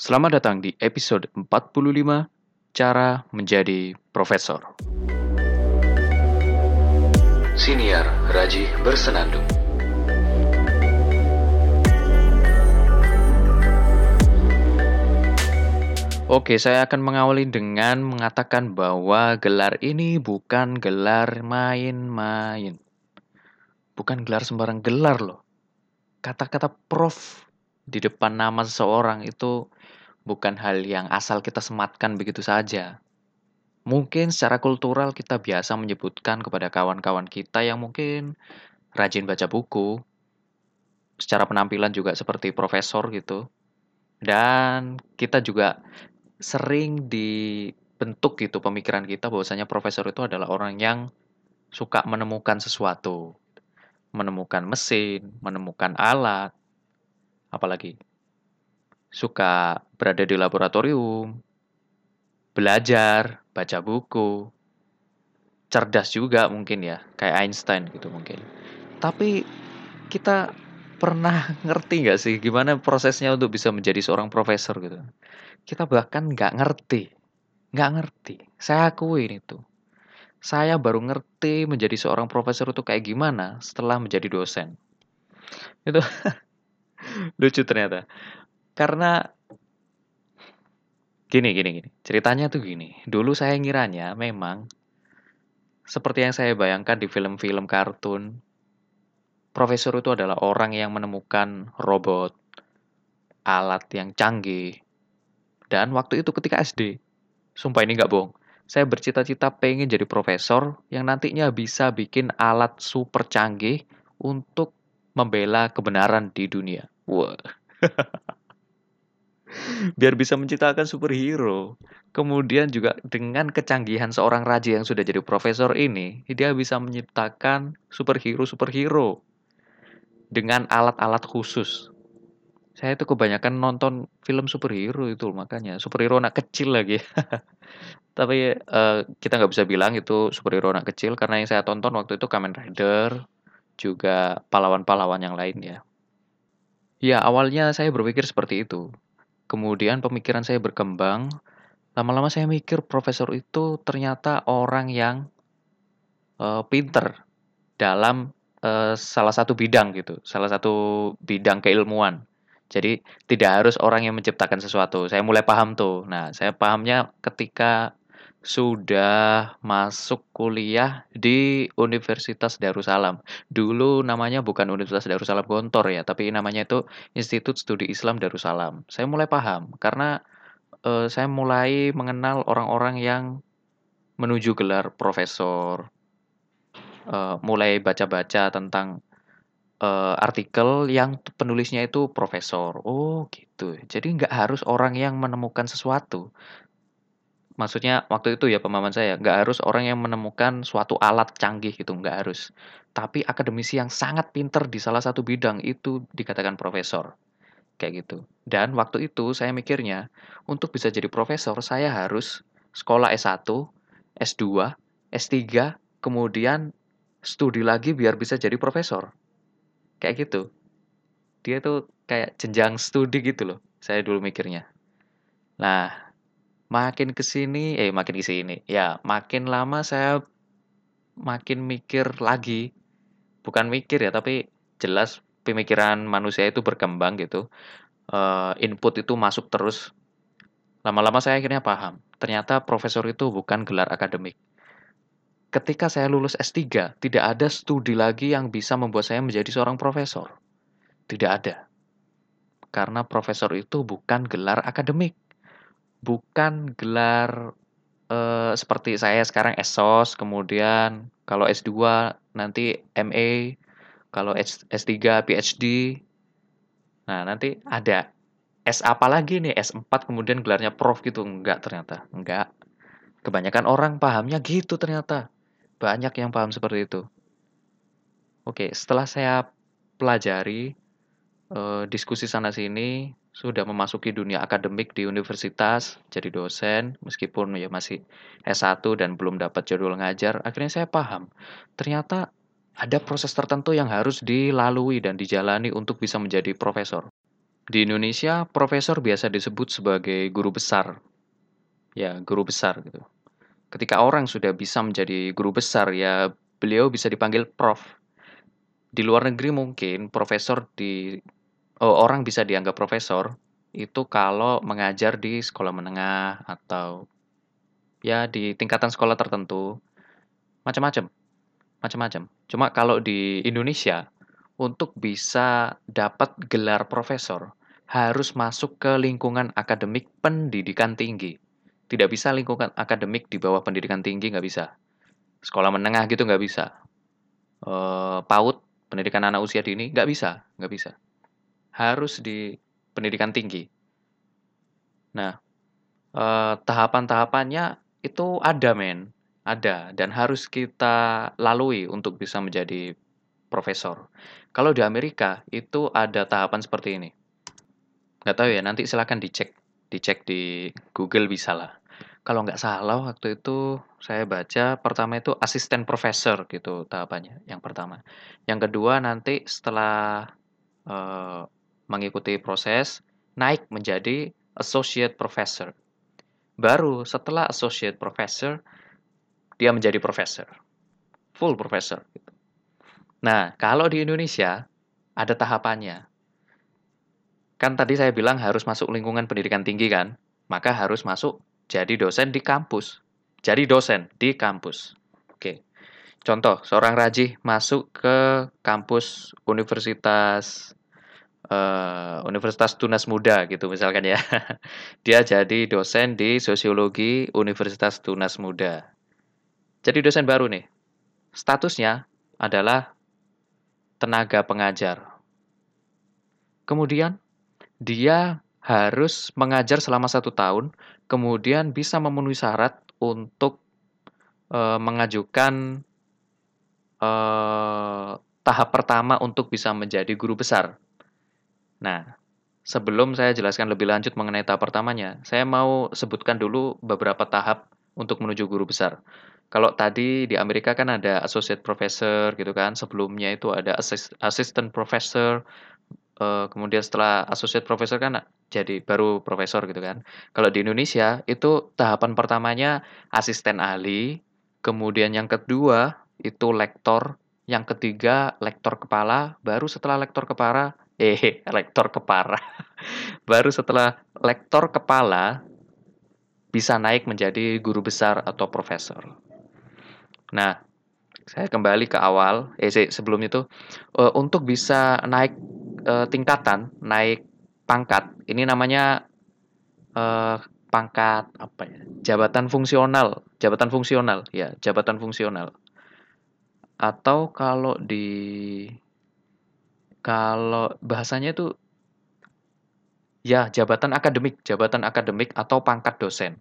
Selamat datang di episode 45 Cara Menjadi Profesor. Siniar Raji Bersenandung. Oke, saya akan mengawali dengan mengatakan bahwa gelar ini bukan gelar main-main. Bukan gelar sembarang gelar loh. Kata-kata prof di depan nama seseorang itu bukan hal yang asal kita sematkan begitu saja. Mungkin secara kultural kita biasa menyebutkan kepada kawan-kawan kita yang mungkin rajin baca buku, secara penampilan juga seperti profesor gitu. Dan kita juga sering dibentuk gitu pemikiran kita bahwasanya profesor itu adalah orang yang suka menemukan sesuatu. Menemukan mesin, menemukan alat, apalagi suka berada di laboratorium, belajar, baca buku, cerdas juga mungkin ya, kayak Einstein gitu mungkin. Tapi kita pernah ngerti nggak sih gimana prosesnya untuk bisa menjadi seorang profesor gitu? Kita bahkan nggak ngerti. Nggak ngerti. Saya akuin itu. Saya baru ngerti menjadi seorang profesor itu kayak gimana setelah menjadi dosen. Itu lucu ternyata. Karena gini gini gini. Ceritanya tuh gini. Dulu saya ngiranya memang seperti yang saya bayangkan di film-film kartun, profesor itu adalah orang yang menemukan robot, alat yang canggih, dan waktu itu ketika SD, sumpah ini nggak bohong, saya bercita-cita pengen jadi profesor yang nantinya bisa bikin alat super canggih untuk membela kebenaran di dunia. Wah. Biar bisa menciptakan superhero. Kemudian juga dengan kecanggihan seorang raja yang sudah jadi profesor ini, dia bisa menciptakan superhero-superhero dengan alat-alat khusus. Saya itu kebanyakan nonton film superhero itu makanya, superhero anak kecil lagi. Tapi, uh, kita nggak bisa bilang itu superhero anak kecil karena yang saya tonton waktu itu Kamen Rider, juga pahlawan-pahlawan yang lain ya. Ya, awalnya saya berpikir seperti itu. Kemudian pemikiran saya berkembang, lama-lama saya mikir profesor itu ternyata orang yang, uh, pinter dalam, uh, salah satu bidang gitu, salah satu bidang keilmuan. Jadi tidak harus orang yang menciptakan sesuatu. Saya mulai paham tuh. Nah, saya pahamnya ketika sudah masuk kuliah di Universitas Darussalam. Dulu namanya bukan Universitas Darussalam Gontor ya, tapi namanya itu Institut Studi Islam Darussalam. Saya mulai paham karena uh, saya mulai mengenal orang-orang yang menuju gelar profesor. Uh, mulai baca-baca tentang uh, artikel yang penulisnya itu profesor. Oh, gitu. Jadi nggak harus orang yang menemukan sesuatu. Maksudnya waktu itu ya pemahaman saya, nggak harus orang yang menemukan suatu alat canggih gitu, nggak harus. Tapi akademisi yang sangat pinter di salah satu bidang itu dikatakan profesor. Kayak gitu. Dan waktu itu saya mikirnya, untuk bisa jadi profesor saya harus sekolah S1, S2, S3, kemudian studi lagi biar bisa jadi profesor. Kayak gitu. Dia tuh kayak jenjang studi gitu loh, saya dulu mikirnya. Nah, makin ke sini eh, makin ke sini, ya makin lama saya makin mikir lagi. Bukan mikir ya, tapi jelas pemikiran manusia itu berkembang gitu. Uh, input itu masuk terus. Lama-lama saya akhirnya paham, ternyata profesor itu bukan gelar akademik ketika saya lulus S3, tidak ada studi lagi yang bisa membuat saya menjadi seorang profesor. Tidak ada. Karena profesor itu bukan gelar akademik. Bukan gelar eh, seperti saya sekarang SOS, kemudian kalau S2 nanti MA, kalau S3 PhD. Nah, nanti ada S apa lagi nih? S4 kemudian gelarnya prof gitu. Enggak ternyata. Enggak. Kebanyakan orang pahamnya gitu ternyata. Banyak yang paham seperti itu. Oke, setelah saya pelajari, eh, diskusi sana-sini, sudah memasuki dunia akademik di universitas, jadi dosen, meskipun ya masih S1 dan belum dapat jadwal ngajar, akhirnya saya paham. Ternyata ada proses tertentu yang harus dilalui dan dijalani untuk bisa menjadi profesor. Di Indonesia, profesor biasa disebut sebagai guru besar. Ya, guru besar gitu. Ketika orang sudah bisa menjadi guru besar, ya beliau bisa dipanggil prof. Di luar negeri mungkin profesor di oh, orang bisa dianggap profesor itu kalau mengajar di sekolah menengah atau ya di tingkatan sekolah tertentu. Macam-macam. Macam-macam. Cuma kalau di Indonesia untuk bisa dapat gelar profesor harus masuk ke lingkungan akademik pendidikan tinggi. Tidak bisa lingkungan akademik di bawah pendidikan tinggi, nggak bisa. Sekolah menengah gitu nggak bisa. E, PAUD, pendidikan anak usia dini, nggak bisa, nggak bisa. Harus di pendidikan tinggi. Nah, e, tahapan-tahapannya itu ada, men. Ada, dan harus kita lalui untuk bisa menjadi profesor. Kalau di Amerika, itu ada tahapan seperti ini. Nggak tahu ya, nanti silakan dicek. Dicek di Google bisa lah. Kalau nggak salah waktu itu saya baca pertama itu asisten profesor gitu tahapannya, yang pertama. Yang kedua nanti setelah uh, mengikuti proses naik menjadi associate professor. Baru setelah associate professor dia menjadi profesor. Full professor gitu. Nah, kalau di Indonesia ada tahapannya. Kan tadi saya bilang harus masuk lingkungan pendidikan tinggi kan? Maka harus masuk jadi dosen di kampus. Jadi dosen di kampus. Oke. Contoh, seorang Raji masuk ke kampus Universitas uh, Universitas Tunas Muda gitu misalkan ya. Dia jadi dosen di Sosiologi Universitas Tunas Muda. Jadi dosen baru nih. Statusnya adalah tenaga pengajar. Kemudian dia harus mengajar selama satu tahun, kemudian bisa memenuhi syarat untuk uh, mengajukan uh, tahap pertama untuk bisa menjadi guru besar. Nah, sebelum saya jelaskan lebih lanjut mengenai tahap pertamanya, saya mau sebutkan dulu beberapa tahap untuk menuju guru besar. Kalau tadi di Amerika kan ada associate professor gitu kan, sebelumnya itu ada assistant professor, uh, kemudian setelah associate professor kan jadi baru profesor gitu kan. Kalau di Indonesia itu tahapan pertamanya asisten ahli, kemudian yang kedua itu lektor, yang ketiga lektor kepala, baru setelah lektor kepala eh lektor kepala. baru setelah lektor kepala bisa naik menjadi guru besar atau profesor. Nah, saya kembali ke awal, eh sebelum itu, uh, untuk bisa naik uh, tingkatan, naik pangkat. Ini namanya uh, pangkat apa ya? Jabatan fungsional, jabatan fungsional, ya, jabatan fungsional. Atau kalau di kalau bahasanya itu ya jabatan akademik, jabatan akademik atau pangkat dosen.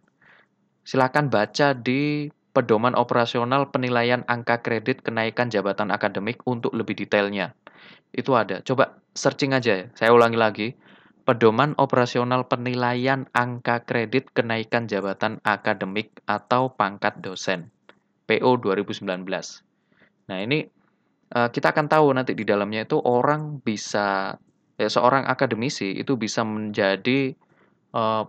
Silakan baca di pedoman operasional penilaian angka kredit kenaikan jabatan akademik untuk lebih detailnya. Itu ada. Coba searching aja ya. Saya ulangi lagi. Pedoman operasional penilaian angka kredit kenaikan jabatan akademik atau pangkat dosen. PO 2019. Nah, ini uh, kita akan tahu nanti di dalamnya itu orang bisa ya, seorang akademisi itu bisa menjadi uh,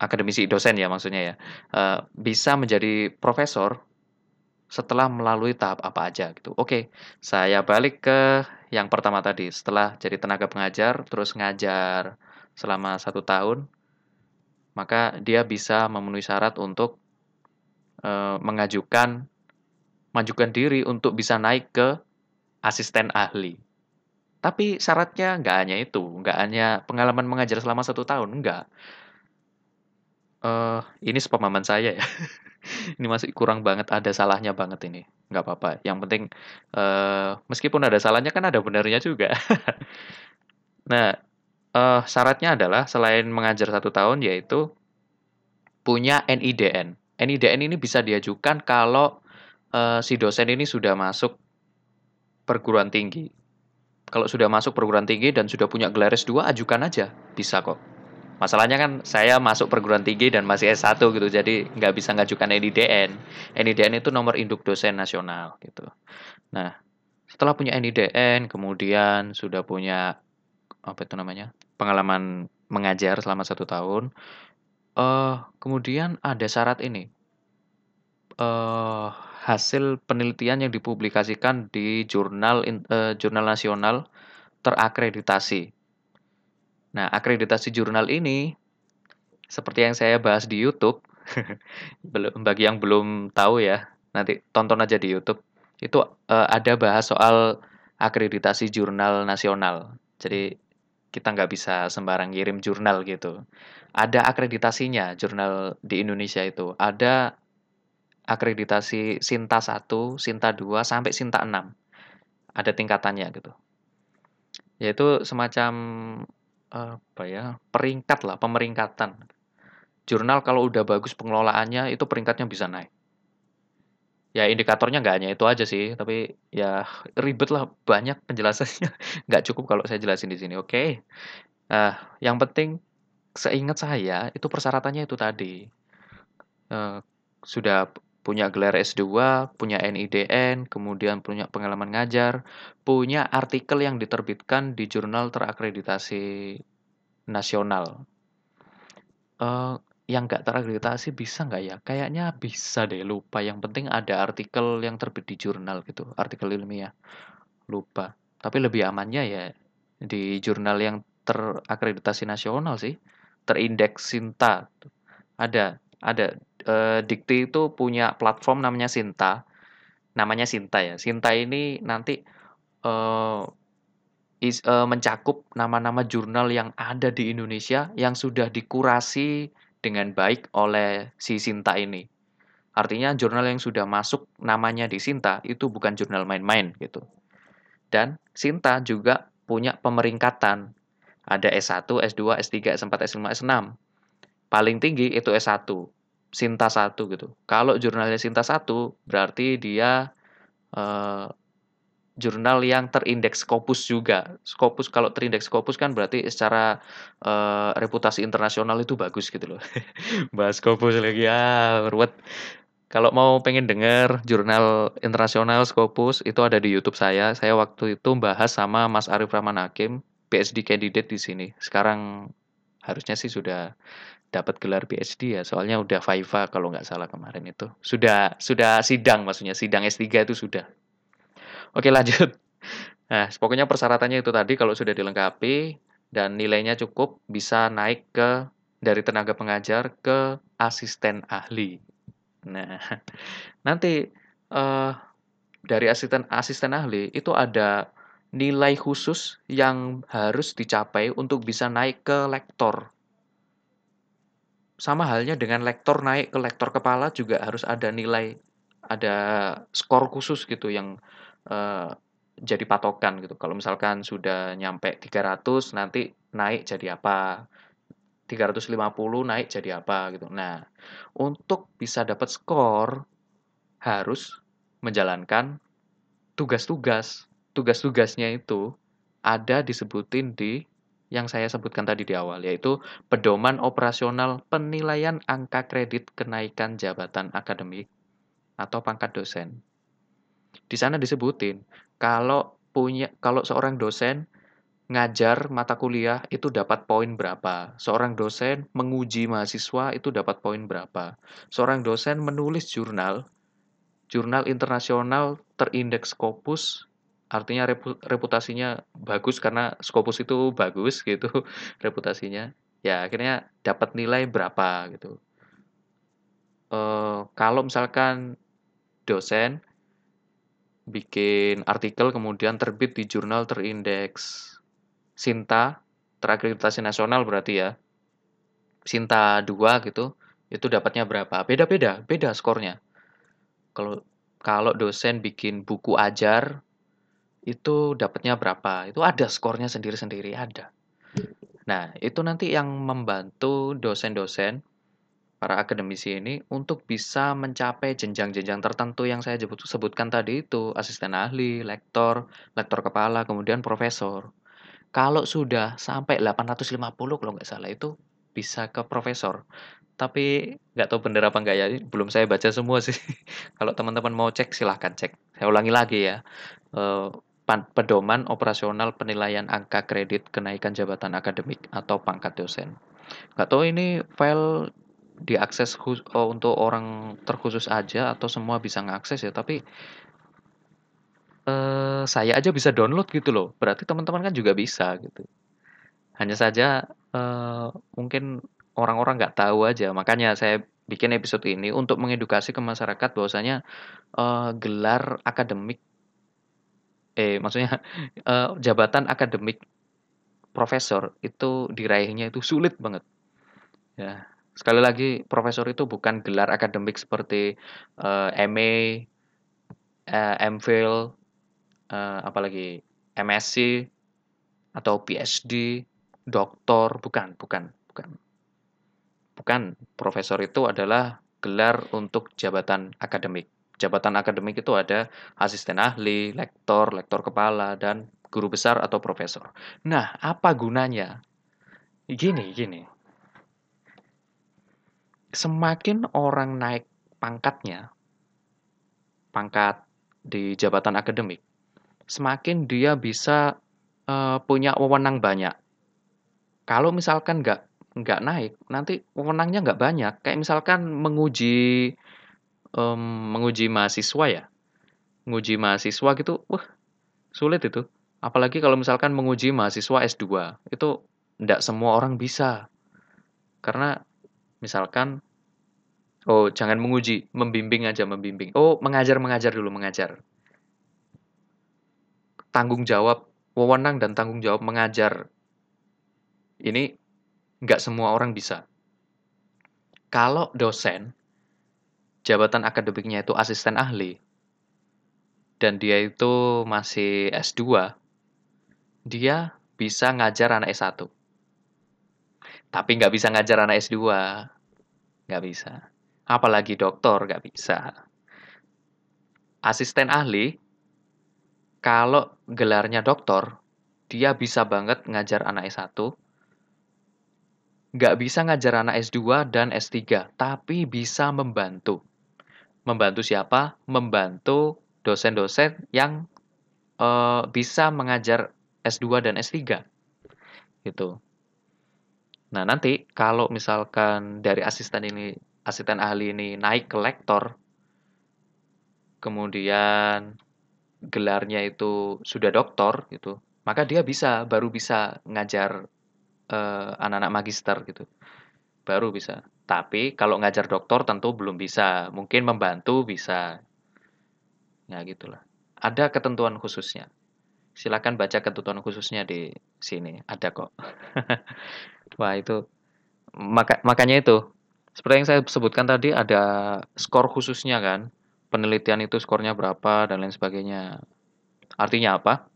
akademisi dosen ya maksudnya ya. Uh, bisa menjadi profesor setelah melalui tahap apa aja gitu. Oke, saya balik ke yang pertama tadi. Setelah jadi tenaga pengajar, terus ngajar selama satu tahun, maka dia bisa memenuhi syarat untuk e, mengajukan, majukan diri untuk bisa naik ke asisten ahli. Tapi syaratnya nggak hanya itu, nggak hanya pengalaman mengajar selama satu tahun, nggak. Uh, ini sepemahaman saya ya. Ini masih kurang banget, ada salahnya banget ini, nggak apa-apa. Yang penting, uh, meskipun ada salahnya kan ada benarnya juga. Nah, uh, syaratnya adalah selain mengajar satu tahun yaitu punya NIDN. NIDN ini bisa diajukan kalau, uh, si dosen ini sudah masuk perguruan tinggi. Kalau sudah masuk perguruan tinggi dan sudah punya gelar S2 ajukan aja, bisa kok. Masalahnya kan saya masuk perguruan tinggi dan masih S1 gitu, jadi nggak bisa ngajukan NIDN. NIDN itu nomor induk dosen nasional gitu. Nah, setelah punya NIDN, kemudian sudah punya apa itu namanya pengalaman mengajar selama satu tahun. Uh, kemudian ada syarat ini, uh, hasil penelitian yang dipublikasikan di jurnal uh, jurnal nasional terakreditasi. Nah, akreditasi jurnal ini seperti yang saya bahas di YouTube, bagi yang belum tahu ya, nanti tonton aja di YouTube. Itu uh, ada bahas soal akreditasi jurnal nasional. Jadi kita nggak bisa sembarang kirim jurnal gitu. Ada akreditasinya jurnal di Indonesia itu. Ada akreditasi Sinta 1, Sinta 2, sampai Sinta 6. Ada tingkatannya gitu. Yaitu semacam apa ya, peringkat lah, pemeringkatan. Jurnal kalau udah bagus pengelolaannya itu peringkatnya bisa naik. Ya indikatornya nggak hanya itu aja sih, tapi ya ribet lah, banyak penjelasannya. Nggak cukup kalau saya jelasin di sini, oke. Nah, yang penting seingat saya itu persyaratannya itu tadi. Uh, sudah punya gelar S2, punya NIDN, kemudian punya pengalaman ngajar, punya artikel yang diterbitkan di jurnal terakreditasi nasional. Uh, yang nggak terakreditasi bisa nggak ya? Kayaknya bisa deh, lupa. Yang penting ada artikel yang terbit di jurnal gitu, artikel ilmiah. Lupa. Tapi lebih amannya ya di jurnal yang terakreditasi nasional sih, terindeks Sinta. Ada, ada uh, Dikti itu punya platform namanya Sinta. Namanya Sinta ya. Sinta ini nanti uh, is, uh, mencakup nama-nama jurnal yang ada di Indonesia yang sudah dikurasi dengan baik oleh si Sinta ini. Artinya jurnal yang sudah masuk namanya di Sinta itu bukan jurnal main-main gitu. Dan Sinta juga punya pemeringkatan. Ada S1, S2, S3, S4, S5, S6. Paling tinggi itu S1. Sinta 1 gitu. Kalau jurnalnya Sinta 1 berarti dia uh, jurnal yang terindeks Scopus juga. Scopus kalau terindeks Scopus kan berarti secara uh, reputasi internasional itu bagus gitu loh. Bahas Scopus lagi ya, ruwet. Kalau mau pengen denger jurnal internasional Scopus itu ada di YouTube saya. Saya waktu itu bahas sama Mas Arif Rahman Hakim, PhD candidate di sini. Sekarang harusnya sih sudah dapat gelar PhD ya, soalnya udah Viva kalau nggak salah kemarin itu. Sudah sudah sidang maksudnya, sidang S3 itu sudah. Oke lanjut. Nah, pokoknya persyaratannya itu tadi kalau sudah dilengkapi dan nilainya cukup bisa naik ke dari tenaga pengajar ke asisten ahli. Nah, nanti uh, dari asisten asisten ahli itu ada nilai khusus yang harus dicapai untuk bisa naik ke lektor sama halnya dengan lektor naik ke lektor kepala juga harus ada nilai, ada skor khusus gitu yang uh, jadi patokan gitu. Kalau misalkan sudah nyampe 300 nanti naik jadi apa? 350 naik jadi apa gitu. Nah, untuk bisa dapat skor harus menjalankan tugas-tugas. Tugas-tugasnya itu ada disebutin di yang saya sebutkan tadi di awal, yaitu pedoman operasional penilaian angka kredit kenaikan jabatan akademik atau pangkat dosen. Di sana disebutin kalau punya kalau seorang dosen ngajar mata kuliah itu dapat poin berapa. Seorang dosen menguji mahasiswa itu dapat poin berapa. Seorang dosen menulis jurnal jurnal internasional terindeks Scopus artinya reputasinya bagus karena Scopus itu bagus gitu reputasinya. Ya akhirnya dapat nilai berapa gitu. E, kalau misalkan dosen bikin artikel kemudian terbit di jurnal terindeks Sinta terakreditasi nasional berarti ya Sinta 2 gitu itu dapatnya berapa? Beda-beda beda skornya. Kalau kalau dosen bikin buku ajar itu dapatnya berapa, itu ada skornya sendiri-sendiri, ada. Nah, itu nanti yang membantu dosen-dosen, para akademisi ini untuk bisa mencapai jenjang-jenjang tertentu yang saya sebutkan tadi itu, asisten ahli, lektor, lektor kepala, kemudian profesor. Kalau sudah sampai 850 kalau nggak salah itu bisa ke profesor. Tapi nggak tahu bener apa nggak ya, belum saya baca semua sih. Kalau teman-teman mau cek silahkan cek. Saya ulangi lagi ya. Uh, pedoman operasional penilaian angka kredit kenaikan jabatan akademik atau pangkat dosen. Nggak tahu ini file diakses khus oh, untuk orang terkhusus aja atau semua bisa ngakses ya, tapi uh, saya aja bisa download gitu loh, berarti teman-teman kan juga bisa gitu. Hanya saja, uh, mungkin orang-orang nggak tahu aja, makanya saya bikin episode ini untuk mengedukasi ke masyarakat bahwasanya, uh, gelar akademik eh, maksudnya, uh, jabatan akademik profesor itu diraihnya itu sulit banget. Ya, sekali lagi profesor itu bukan gelar akademik seperti, uh, MA, uh, MPhil, uh, apalagi MSc atau PhD, doktor, bukan bukan bukan. Bukan, profesor itu adalah gelar untuk jabatan akademik. Jabatan akademik itu ada asisten ahli, lektor, lektor kepala, dan guru besar atau profesor. Nah, apa gunanya? Gini, gini. Semakin orang naik pangkatnya, pangkat di jabatan akademik, semakin dia bisa uh, punya wewenang banyak. Kalau misalkan nggak nggak naik, nanti wewenangnya nggak banyak. Kayak misalkan menguji um, menguji mahasiswa ya, menguji mahasiswa gitu, wah sulit itu. Apalagi kalau misalkan menguji mahasiswa S2, itu nggak semua orang bisa. Karena misalkan, oh jangan menguji, membimbing aja, membimbing. Oh mengajar, mengajar dulu, mengajar. Tanggung jawab, wewenang dan tanggung jawab mengajar. Ini nggak semua orang bisa. Kalau dosen, jabatan akademiknya itu asisten ahli, dan dia itu masih S2, dia bisa ngajar anak S1. Tapi nggak bisa ngajar anak S2. Nggak bisa. Apalagi doktor, nggak bisa. Asisten ahli, kalau gelarnya doktor, dia bisa banget ngajar anak S1, nggak bisa ngajar anak S2 dan S3, tapi bisa membantu. Membantu siapa? Membantu dosen-dosen yang uh, bisa mengajar S2 dan S3. Gitu. Nah, nanti kalau misalkan dari asisten ini, asisten ahli ini naik ke lektor, kemudian gelarnya itu sudah doktor gitu, maka dia bisa baru bisa ngajar anak eh, anak-anak magister gitu. Baru bisa. Tapi kalau ngajar doktor tentu belum bisa, mungkin membantu bisa. Ya gitulah. Ada ketentuan khususnya. Silakan baca ketentuan khususnya di sini, ada kok. Wah, itu maka makanya itu seperti yang saya sebutkan tadi ada skor khususnya kan. Penelitian itu skornya berapa dan lain sebagainya. Artinya apa?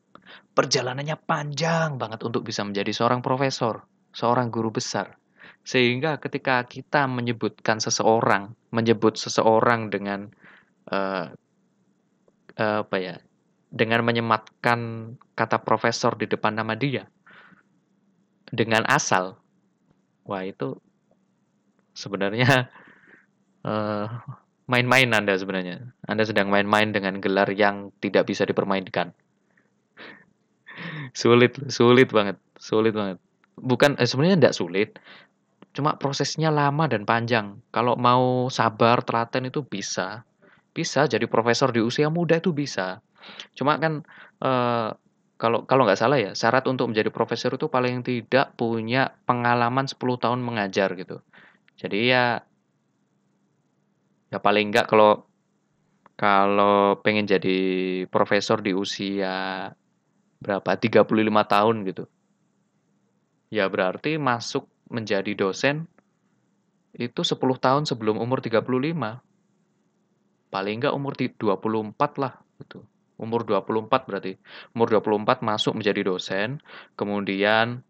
perjalanannya panjang banget untuk bisa menjadi seorang profesor, seorang guru besar. Sehingga ketika kita menyebutkan seseorang, menyebut seseorang dengan uh, apa ya, dengan menyematkan kata profesor di depan nama dia, dengan asal, wah itu sebenarnya uh, main-main Anda sebenarnya. Anda sedang main-main dengan gelar yang tidak bisa dipermainkan. Sulit sulit banget sulit banget. Bukan eh, sebenarnya tidak sulit cuma prosesnya lama dan panjang. Kalau mau sabar telaten itu bisa. Bisa jadi profesor di usia muda itu bisa. Cuma kan eh, kalau kalau nggak salah ya syarat untuk menjadi profesor itu paling tidak punya pengalaman 10 tahun mengajar gitu. Jadi ya ya paling nggak kalau kalau pengen jadi profesor di usia berapa 35 tahun gitu. Ya berarti masuk menjadi dosen itu 10 tahun sebelum umur 35. Paling enggak umur 24 lah gitu. Umur 24 berarti. Umur 24 masuk menjadi dosen, kemudian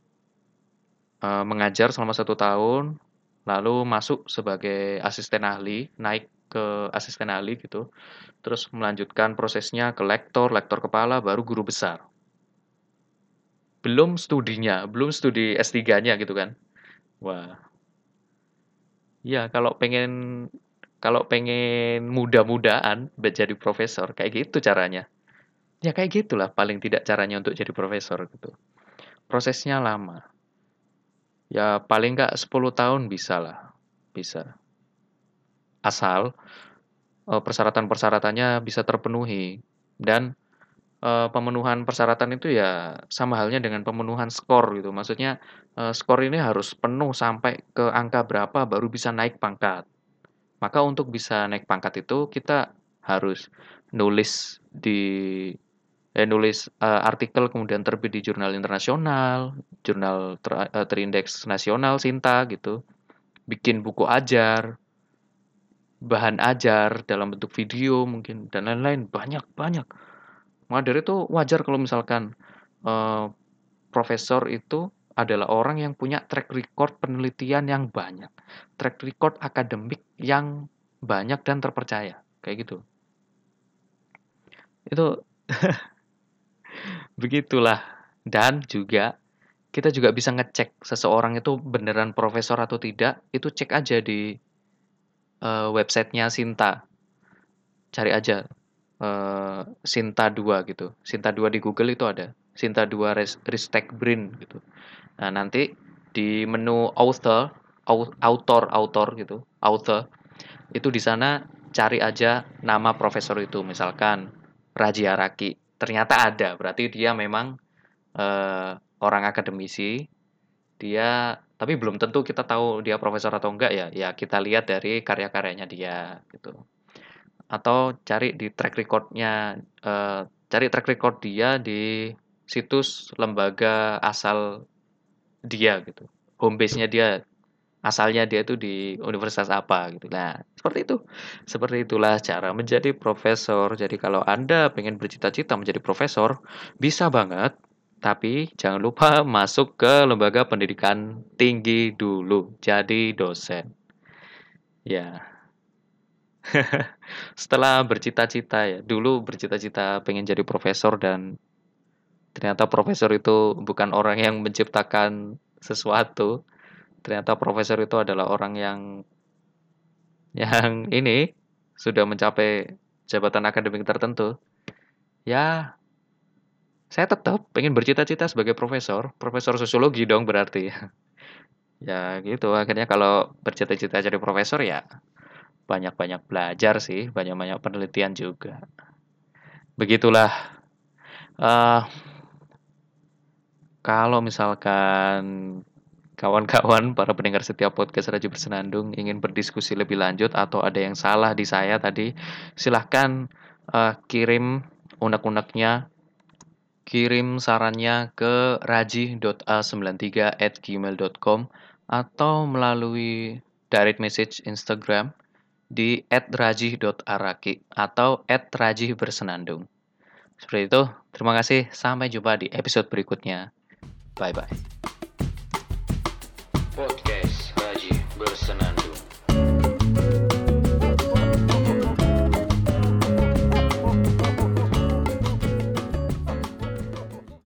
e, mengajar selama satu tahun, lalu masuk sebagai asisten ahli, naik ke asisten ahli gitu. Terus melanjutkan prosesnya ke lektor, lektor kepala, baru guru besar belum studinya, belum studi S3-nya gitu kan. Wah. Ya, kalau pengen kalau pengen muda-mudaan menjadi profesor, kayak gitu caranya. Ya kayak gitulah paling tidak caranya untuk jadi profesor gitu. Prosesnya lama. Ya paling nggak 10 tahun bisa lah. Bisa. Asal uh, persyaratan-persyaratannya bisa terpenuhi dan uh, pemenuhan persyaratan itu ya sama halnya dengan pemenuhan skor gitu. Maksudnya uh, skor ini harus penuh sampai ke angka berapa baru bisa naik pangkat. Maka untuk bisa naik pangkat itu kita harus nulis di eh, nulis uh, artikel kemudian terbit di jurnal internasional, jurnal ter, terindeks nasional Sinta gitu. Bikin buku ajar, bahan ajar dalam bentuk video mungkin dan lain-lain banyak banyak. Maka dari itu wajar kalau misalkan uh, profesor itu adalah orang yang punya track record penelitian yang banyak, track record akademik yang banyak dan terpercaya, kayak gitu. Itu Begitulah. Dan juga kita juga bisa ngecek seseorang itu beneran profesor atau tidak, itu cek aja di uh, websitenya Sinta. Cari aja uh, Sinta 2 gitu. Sinta 2 di Google itu ada. Sinta 2 Ristek Brain gitu. Nah, nanti di menu author, author, author gitu, author, itu di sana cari aja nama profesor itu, misalkan Raji Araki ternyata ada berarti dia memang uh, orang akademisi dia tapi belum tentu kita tahu dia profesor atau enggak ya ya kita lihat dari karya-karyanya dia gitu atau cari di track recordnya uh, cari track record dia di situs lembaga asal dia gitu home base-nya dia asalnya dia itu di universitas apa gitu. Nah, seperti itu. Seperti itulah cara menjadi profesor. Jadi kalau Anda pengen bercita-cita menjadi profesor, bisa banget. Tapi jangan lupa masuk ke lembaga pendidikan tinggi dulu. Jadi dosen. Ya. Setelah bercita-cita ya. Dulu bercita-cita pengen jadi profesor dan ternyata profesor itu bukan orang yang menciptakan sesuatu ternyata profesor itu adalah orang yang yang ini sudah mencapai jabatan akademik tertentu. Ya, saya tetap pengen bercita-cita sebagai profesor, profesor sosiologi dong berarti. ya gitu, akhirnya kalau bercita-cita jadi profesor ya banyak-banyak belajar sih, banyak-banyak penelitian juga. Begitulah. Uh, kalau misalkan kawan-kawan para pendengar setiap podcast Raja Bersenandung ingin berdiskusi lebih lanjut atau ada yang salah di saya tadi, silahkan uh, kirim unek-uneknya, kirim sarannya ke raji.a93 at gmail.com atau melalui direct message Instagram di @raji.araki atau @raji_bersenandung. Seperti itu, terima kasih. Sampai jumpa di episode berikutnya. Bye-bye. Podcast Haji Bersenandung